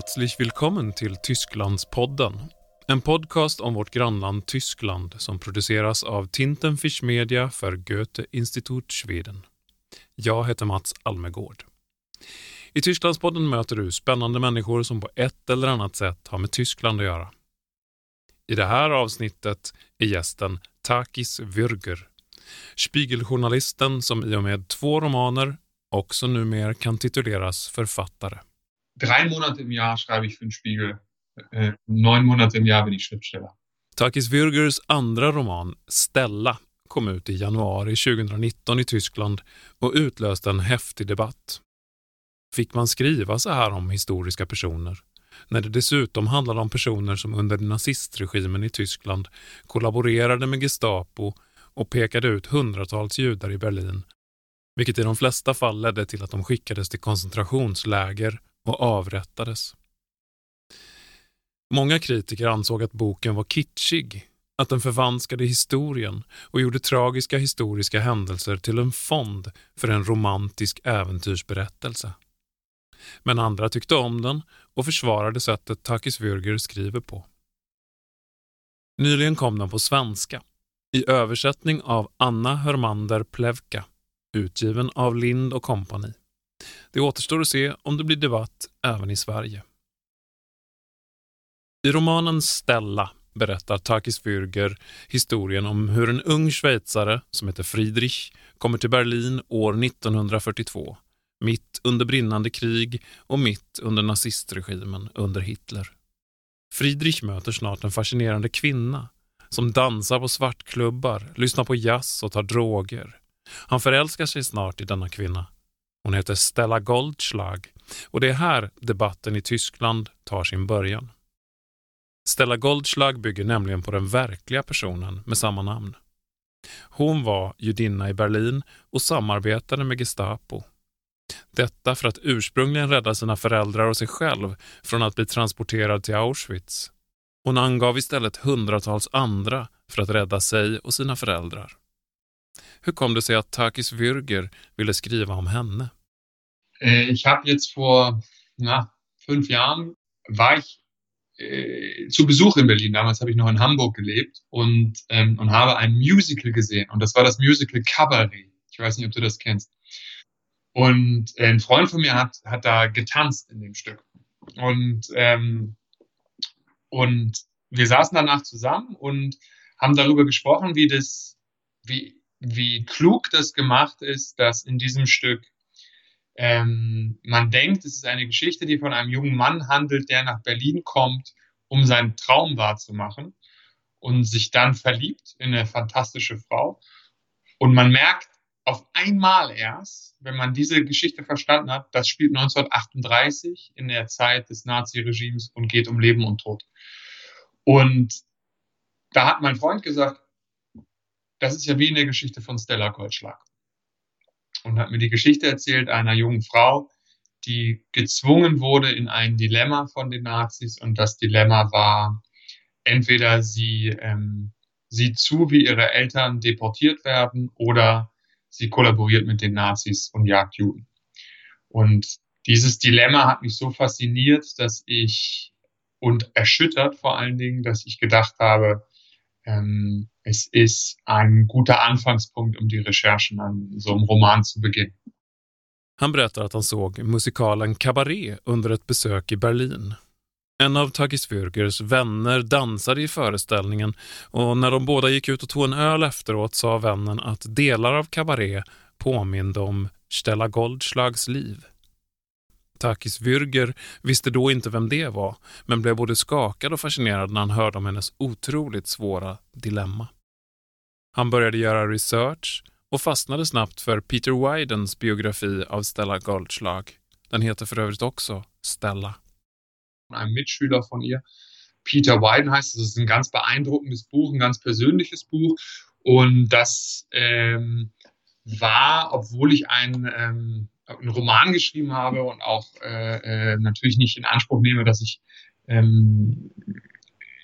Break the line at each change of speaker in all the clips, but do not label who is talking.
Herzlich willkommen till Tysklandspodden. En podcast om vårt grannland Tyskland som produceras av Tintenfisch Media för Goethe Institut Schweden. Jag heter Mats Almegård. I Tysklandspodden möter du spännande människor som på ett eller annat sätt har med Tyskland att göra. I det här avsnittet är gästen Takis Würger, Spiegeljournalisten som i och med två romaner också numera kan tituleras författare.
Drei Monate im Jahr schreibe ich für den Spiegel. Äh, neun Monate im Jahr bin ich Schriftsteller.
Takis Würgers andra roman, Stella, kom ut i januari 2019 i Tyskland och utlöste en häftig debatt. Fick man skriva så här om historiska personer? När det dessutom handlade om personer som under nazistregimen i Tyskland kollaborerade med Gestapo och pekade ut hundratals judar i Berlin, vilket i de flesta fall ledde till att de skickades till koncentrationsläger och avrättades. Många kritiker ansåg att boken var kitschig, att den förvanskade historien och gjorde tragiska historiska händelser till en fond för en romantisk äventyrsberättelse. Men andra tyckte om den och försvarade sättet Takis Würger skriver på. Nyligen kom den på svenska, i översättning av Anna Hörmander Plevka, utgiven av Lind och kompani. Det återstår att se om det blir debatt även i Sverige. I romanen Stella berättar Takis Fürger historien om hur en ung schweizare som heter Friedrich kommer till Berlin år 1942, mitt under brinnande krig och mitt under nazistregimen under Hitler. Friedrich möter snart en fascinerande kvinna som dansar på svartklubbar, lyssnar på jazz och tar droger. Han förälskar sig snart i denna kvinna. Hon heter Stella Goldschlag och det är här debatten i Tyskland tar sin början. Stella Goldschlag bygger nämligen på den verkliga personen med samma namn. Hon var judinna i Berlin och samarbetade med Gestapo. Detta för att ursprungligen rädda sina föräldrar och sig själv från att bli transporterad till Auschwitz. Hon angav istället hundratals andra för att rädda sig och sina föräldrar. Hur kom det sig att Takis Würger ville skriva om henne?
Äh, ich habe jetzt vor na, fünf Jahren war ich äh, zu Besuch in Berlin. Damals habe ich noch in Hamburg gelebt und, ähm, und habe ein Musical gesehen. Und das war das Musical Cabaret. Ich weiß nicht, ob du das kennst. Und äh, ein Freund von mir hat, hat da getanzt in dem Stück. Und, ähm, und wir saßen danach zusammen und haben darüber gesprochen, wie das, wie, wie klug das gemacht ist, dass in diesem Stück ähm, man denkt, es ist eine Geschichte, die von einem jungen Mann handelt, der nach Berlin kommt, um seinen Traum wahrzumachen und sich dann verliebt in eine fantastische Frau. Und man merkt auf einmal erst, wenn man diese Geschichte verstanden hat, das spielt 1938 in der Zeit des Nazi-Regimes und geht um Leben und Tod. Und da hat mein Freund gesagt, das ist ja wie in der Geschichte von Stella Goldschlag und hat mir die Geschichte erzählt einer jungen Frau, die gezwungen wurde in ein Dilemma von den Nazis und das Dilemma war, entweder sie ähm, sieht zu, wie ihre Eltern deportiert werden oder sie kollaboriert mit den Nazis und jagt Juden. Und dieses Dilemma hat mich so fasziniert, dass ich und erschüttert vor allen Dingen, dass ich gedacht habe, ähm, es ist ein guter Anfangspunkt, um die Recherchen an so einem Roman zu beginnen.
Han berättar att han såg musikalen Cabaret under ett besök i Berlin. En av Tagis Würgers vänner dansade i föreställningen och när de båda gick ut och tog en öl efteråt sa vännen att delar av Cabaret påminde om Stella Goldschlags liv. Takis Würger visste då inte vem det var, men blev både skakad och fascinerad när han hörde om hennes otroligt svåra dilemma. Han började göra research och fastnade snabbt för Peter Widens biografi av Stella Goldschlag. Den heter för övrigt också Stella.
Ein Mitschüler von ihr, Peter Wyden heißt es, ist ein ganz beeindruckendes Buch, ein ganz persönliches Buch und das ähm, war, obwohl ich ein ähm, einen Roman geschrieben habe und auch äh, äh, natürlich nicht in Anspruch nehme, dass ich ähm,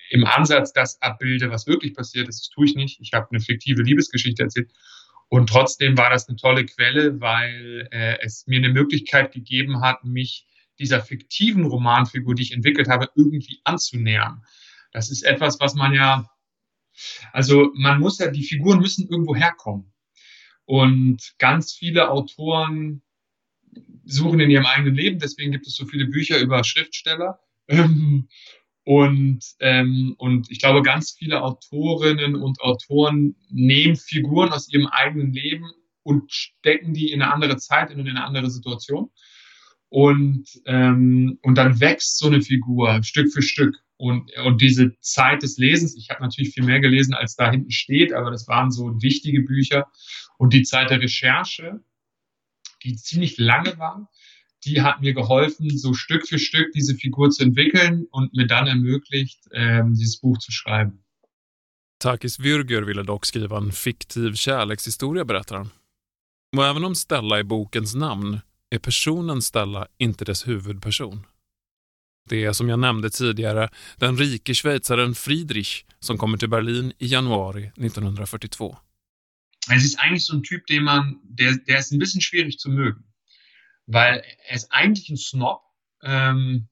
im Ansatz das abbilde, was wirklich passiert ist. Das tue ich nicht. Ich habe eine fiktive Liebesgeschichte erzählt. Und trotzdem war das eine tolle Quelle, weil äh, es mir eine Möglichkeit gegeben hat, mich dieser fiktiven Romanfigur, die ich entwickelt habe, irgendwie anzunähern. Das ist etwas, was man ja, also man muss ja, die Figuren müssen irgendwo herkommen. Und ganz viele Autoren suchen in ihrem eigenen Leben, deswegen gibt es so viele Bücher über Schriftsteller. Und, ähm, und ich glaube, ganz viele Autorinnen und Autoren nehmen Figuren aus ihrem eigenen Leben und stecken die in eine andere Zeit, in eine andere Situation. Und, ähm, und dann wächst so eine Figur Stück für Stück. Und, und diese Zeit des Lesens, ich habe natürlich viel mehr gelesen, als da hinten steht, aber das waren so wichtige Bücher. Und die Zeit der Recherche, die ziemlich lange war, die hat mir geholfen, so Stück für Stück diese Figur zu entwickeln und mir dann ermöglicht, ähm, dieses Buch zu schreiben.
Takis Würger ville dock skriva en fiktiv kärlekshistoria, berättar han. Och även om Stella är bokens namn är personen Stella inte dess huvudperson. Det är som jag nämnde tidigare den rike schweizaren Friedrich som kommer till Berlin i januari 1942.
Es ist eigentlich so ein Typ, den man, der, der ist ein bisschen schwierig zu mögen. Weil er ist eigentlich ein Snob ähm,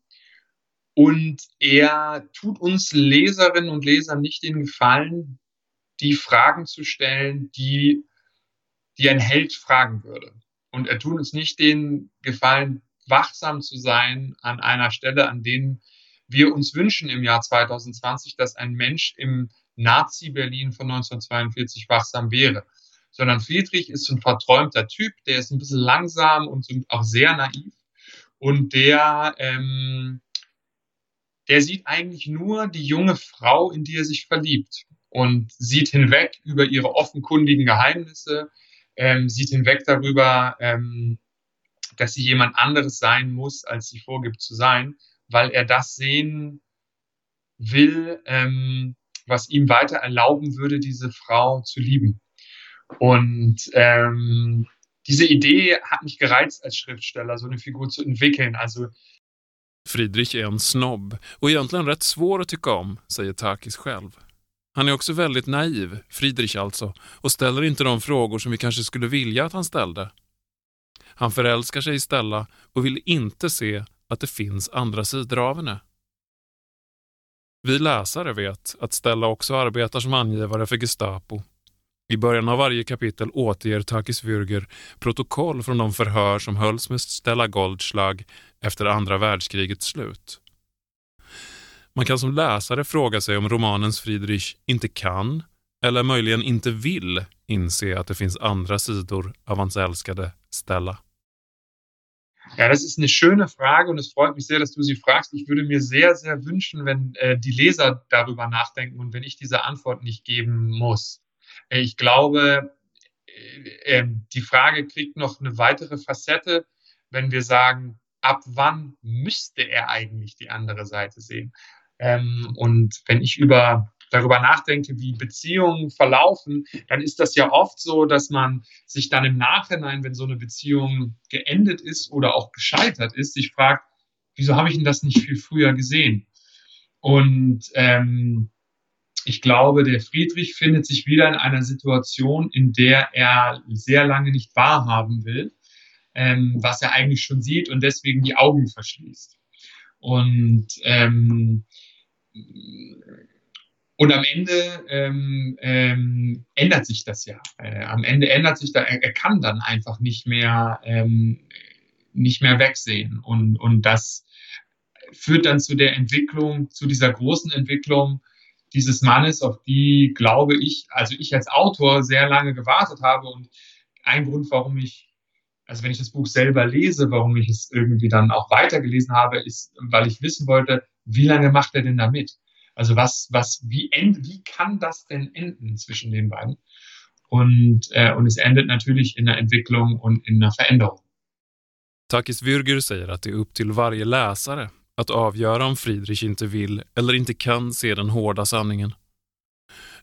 und er tut uns Leserinnen und Lesern nicht den Gefallen, die Fragen zu stellen, die, die ein Held fragen würde. Und er tut uns nicht den Gefallen, wachsam zu sein an einer Stelle, an denen wir uns wünschen im Jahr 2020, dass ein Mensch im Nazi-Berlin von 1942 wachsam wäre sondern Friedrich ist ein verträumter Typ, der ist ein bisschen langsam und auch sehr naiv und der, ähm, der sieht eigentlich nur die junge Frau, in die er sich verliebt und sieht hinweg über ihre offenkundigen Geheimnisse, ähm, sieht hinweg darüber, ähm, dass sie jemand anderes sein muss, als sie vorgibt zu sein, weil er das sehen will, ähm, was ihm weiter erlauben würde, diese Frau zu lieben. Und ähm, diese Idee hat mich gereizt als Schriftsteller, so eine Figur zu entwickeln. Also
Friedrich är en snobb och egentligen rätt svår att tycka om, säger Takis själv. Han är också väldigt naiv, Friedrich alltså, och ställer inte de frågor som vi kanske skulle vilja att han ställde. Han förälskar sig i Stella och vill inte se att det finns andra sidor av henne. Vi läsare vet att Stella också arbetar som angivare för Gestapo i början av varje kapitel återger Takis Würger protokoll från de förhör som hölls med Stella Goldschlag efter andra världskrigets slut. Man kan som läsare fråga sig om romanens Friedrich inte kan, eller möjligen inte vill, inse att det finns andra sidor av hans älskade Stella.
Ja, das ist eine schöne Frage und es freut mich sehr, dass du sie fragst. Ich würde mir sehr, sehr wünschen, wenn äh, die Leser darüber nachdenken und wenn ich diese Antwort nicht geben muss. Ich glaube, äh, ähm, die Frage kriegt noch eine weitere Facette, wenn wir sagen, ab wann müsste er eigentlich die andere Seite sehen? Ähm, und wenn ich über darüber nachdenke, wie Beziehungen verlaufen, dann ist das ja oft so, dass man sich dann im Nachhinein, wenn so eine Beziehung geendet ist oder auch gescheitert ist, sich fragt, wieso habe ich denn das nicht viel früher gesehen? Und ähm, ich glaube, der Friedrich findet sich wieder in einer Situation, in der er sehr lange nicht wahrhaben will, ähm, was er eigentlich schon sieht und deswegen die Augen verschließt. Und, ähm, und am Ende ähm, ähm, ändert sich das ja. Äh, am Ende ändert sich da, er, er kann dann einfach nicht mehr, ähm, nicht mehr wegsehen. Und, und das führt dann zu der Entwicklung, zu dieser großen Entwicklung, dieses Mannes, auf die, glaube ich, also ich als Autor sehr lange gewartet habe. Und ein Grund, warum ich, also wenn ich das Buch selber lese, warum ich es irgendwie dann auch weitergelesen habe, ist, weil ich wissen wollte, wie lange macht er denn damit? Also was, was, wie end, wie kann das denn enden zwischen den beiden? Und, äh, und es endet natürlich in der Entwicklung und in der Veränderung.
Takis Würger säger att det är upp till varje läsare att avgöra om Friedrich inte vill eller inte kan se den hårda sanningen.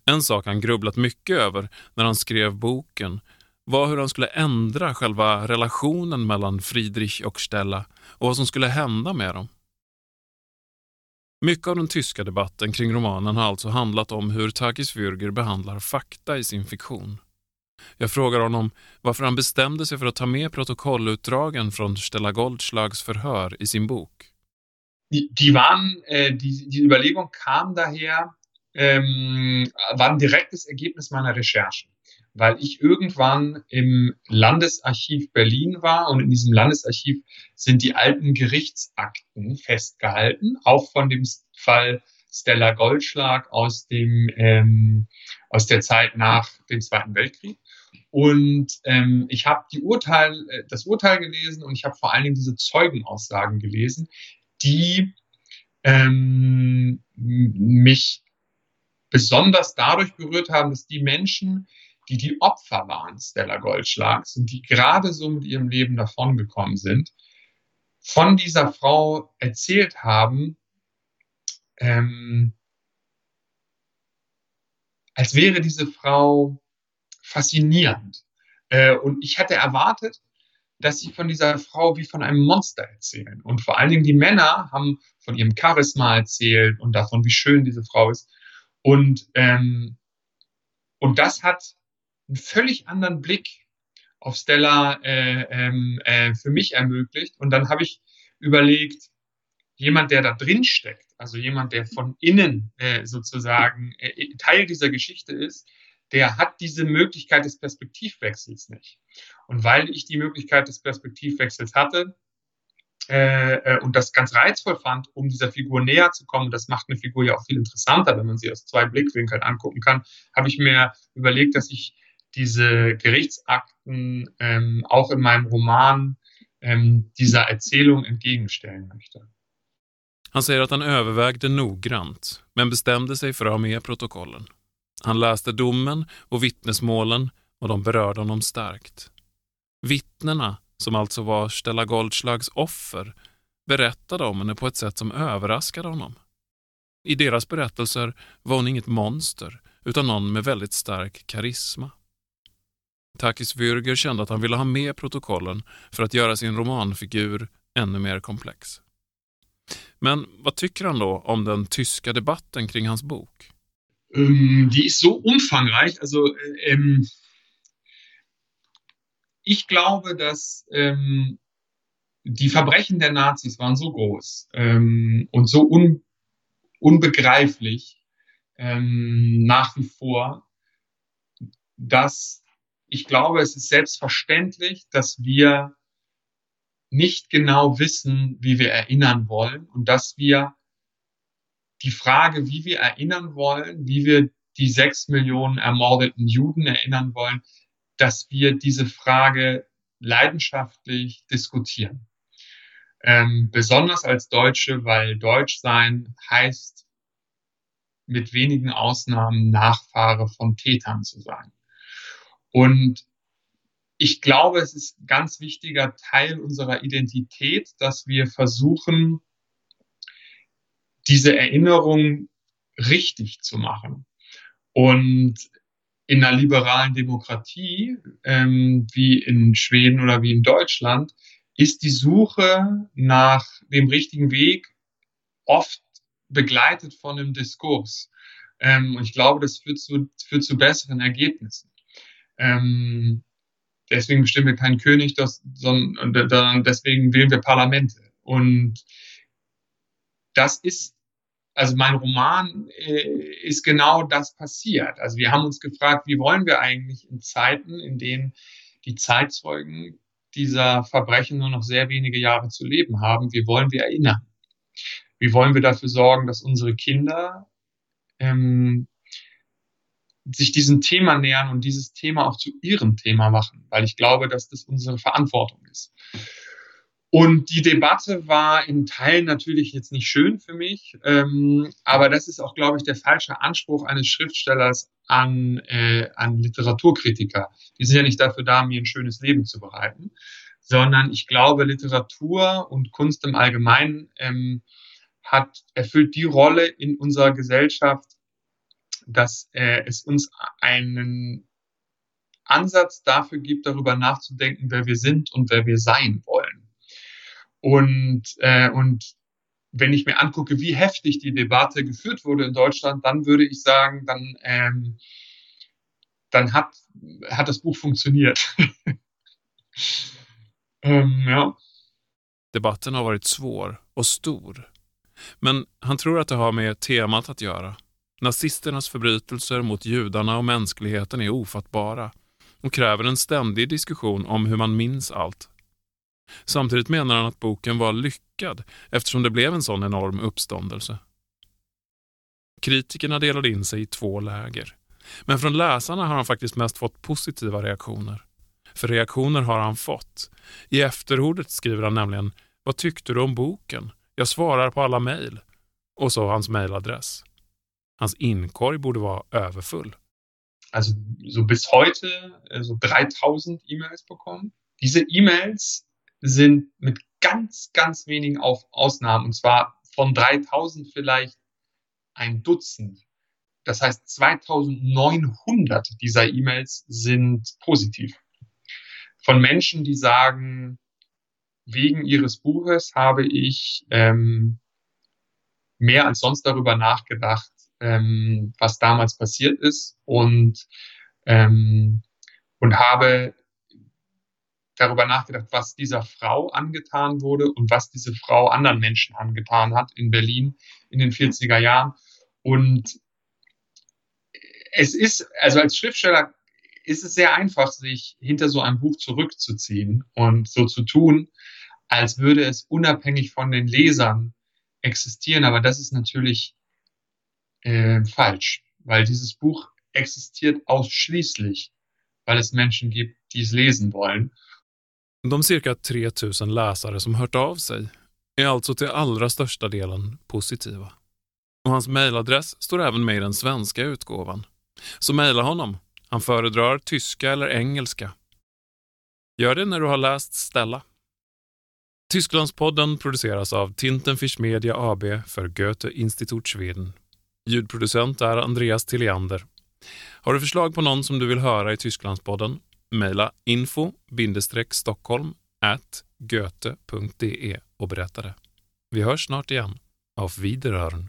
En sak han grubblat mycket över när han skrev boken var hur han skulle ändra själva relationen mellan Friedrich och Stella och vad som skulle hända med dem. Mycket av den tyska debatten kring romanen har alltså handlat om hur Takis Würger behandlar fakta i sin fiktion. Jag frågar honom varför han bestämde sig för att ta med protokollutdragen från Stella Goldschlags förhör i sin bok.
Die, die waren, äh, die, die Überlegung kam daher, ähm, war ein direktes Ergebnis meiner Recherchen, weil ich irgendwann im Landesarchiv Berlin war und in diesem Landesarchiv sind die alten Gerichtsakten festgehalten, auch von dem Fall Stella Goldschlag aus dem ähm, aus der Zeit nach dem Zweiten Weltkrieg. Und ähm, ich habe die Urteil, äh, das Urteil gelesen und ich habe vor allen Dingen diese Zeugenaussagen gelesen, die ähm, mich besonders dadurch berührt haben, dass die Menschen, die die Opfer waren Stella Goldschlags und die gerade so mit ihrem Leben davongekommen sind, von dieser Frau erzählt haben, ähm, als wäre diese Frau faszinierend. Äh, und ich hatte erwartet, dass sie von dieser Frau wie von einem Monster erzählen. Und vor allen Dingen die Männer haben von ihrem Charisma erzählt und davon, wie schön diese Frau ist. Und, ähm, und das hat einen völlig anderen Blick auf Stella äh, ähm, äh, für mich ermöglicht. Und dann habe ich überlegt, jemand, der da drin steckt, also jemand, der von innen äh, sozusagen äh, Teil dieser Geschichte ist, der hat diese Möglichkeit des Perspektivwechsels nicht. Und weil ich die Möglichkeit des Perspektivwechsels hatte äh, äh, und das ganz reizvoll fand, um dieser Figur näher zu kommen, das macht eine Figur ja auch viel interessanter, wenn man sie aus zwei Blickwinkeln angucken kann, habe ich mir überlegt, dass ich diese Gerichtsakten ähm, auch in meinem Roman ähm, dieser Erzählung entgegenstellen möchte.
Han säger att han övervägde noggrant, men bestämde sig för att ha med protokollen. Han läste domen och vittnesmålen och de berörde honom starkt. Vittnena, som alltså var Stella Goldschlags offer, berättade om henne på ett sätt som överraskade honom. I deras berättelser var hon inget monster, utan någon med väldigt stark karisma. Takis Würger kände att han ville ha med protokollen för att göra sin romanfigur ännu mer komplex. Men vad tycker han då om den tyska debatten kring hans bok?
Ähm, die ist so umfangreich. Also ähm, ich glaube, dass ähm, die Verbrechen der Nazis waren so groß ähm, und so un unbegreiflich ähm, nach wie vor, dass ich glaube, es ist selbstverständlich, dass wir nicht genau wissen, wie wir erinnern wollen und dass wir die Frage, wie wir erinnern wollen, wie wir die sechs Millionen ermordeten Juden erinnern wollen, dass wir diese Frage leidenschaftlich diskutieren. Ähm, besonders als Deutsche, weil Deutsch sein heißt, mit wenigen Ausnahmen Nachfahre von Tätern zu sein. Und ich glaube, es ist ein ganz wichtiger Teil unserer Identität, dass wir versuchen, diese Erinnerung richtig zu machen. Und in einer liberalen Demokratie, ähm, wie in Schweden oder wie in Deutschland, ist die Suche nach dem richtigen Weg oft begleitet von einem Diskurs. Ähm, und ich glaube, das führt zu, führt zu besseren Ergebnissen. Ähm, deswegen bestimmen wir keinen König, das, sondern deswegen wählen wir Parlamente. Und das ist, also mein Roman äh, ist genau das passiert. Also wir haben uns gefragt, wie wollen wir eigentlich in Zeiten, in denen die Zeitzeugen dieser Verbrechen nur noch sehr wenige Jahre zu leben haben, wie wollen wir erinnern? Wie wollen wir dafür sorgen, dass unsere Kinder ähm, sich diesem Thema nähern und dieses Thema auch zu ihrem Thema machen, weil ich glaube, dass das unsere Verantwortung ist. Und die Debatte war in Teilen natürlich jetzt nicht schön für mich, ähm, aber das ist auch, glaube ich, der falsche Anspruch eines Schriftstellers an, äh, an Literaturkritiker. Die sind ja nicht dafür da, mir ein schönes Leben zu bereiten, sondern ich glaube, Literatur und Kunst im Allgemeinen ähm, hat erfüllt die Rolle in unserer Gesellschaft, dass äh, es uns einen Ansatz dafür gibt, darüber nachzudenken, wer wir sind und wer wir sein wollen. Und, äh, und wenn ich mir angucke, wie heftig die Debatte geführt wurde in Deutschland, dann würde ich sagen, dann, ähm, dann hat, hat das Buch funktioniert. ähm, ja.
Debatten har varit svår och stor. Men han tror att det har med temat att göra. Nazisternas förbrytelser mot judarna och mänskligheten är ofattbara och kräver en ständig diskussion om hur man minns allt. Samtidigt menar han att boken var lyckad eftersom det blev en sån enorm uppståndelse. Kritikerna delade in sig i två läger. Men från läsarna har han faktiskt mest fått positiva reaktioner. För reaktioner har han fått. I efterordet skriver han nämligen “Vad tyckte du om boken? Jag svarar på alla mejl” och så hans mejladress. Hans inkorg borde vara överfull.
Also so bis heute so 3000 E-Mails bekommen. Diese E-Mails sind mit ganz, ganz wenigen Ausnahmen, und zwar von 3000 vielleicht ein Dutzend. Das heißt, 2900 dieser E-Mails sind positiv. Von Menschen, die sagen, wegen ihres Buches habe ich ähm, mehr als sonst darüber nachgedacht, ähm, was damals passiert ist und, ähm, und habe darüber nachgedacht, was dieser Frau angetan wurde und was diese Frau anderen Menschen angetan hat in Berlin in den 40er Jahren. Und es ist, also als Schriftsteller ist es sehr einfach, sich hinter so einem Buch zurückzuziehen und so zu tun, als würde es unabhängig von den Lesern existieren. Aber das ist natürlich äh, falsch, weil dieses Buch existiert ausschließlich, weil es Menschen gibt, die es lesen wollen.
De cirka 3000 läsare som hört av sig är alltså till allra största delen positiva. Och hans mejladress står även med i den svenska utgåvan. Så mejla honom. Han föredrar tyska eller engelska. Gör det när du har läst Stella. Tysklandspodden produceras av Tintenfisch Media AB för Goethe Institut Schweden. Ljudproducent är Andreas Tilliander. Har du förslag på någon som du vill höra i Tysklandspodden? Mejla info-stockholm goethe.de och berätta det. Vi hörs snart igen. Auf Wiederhören.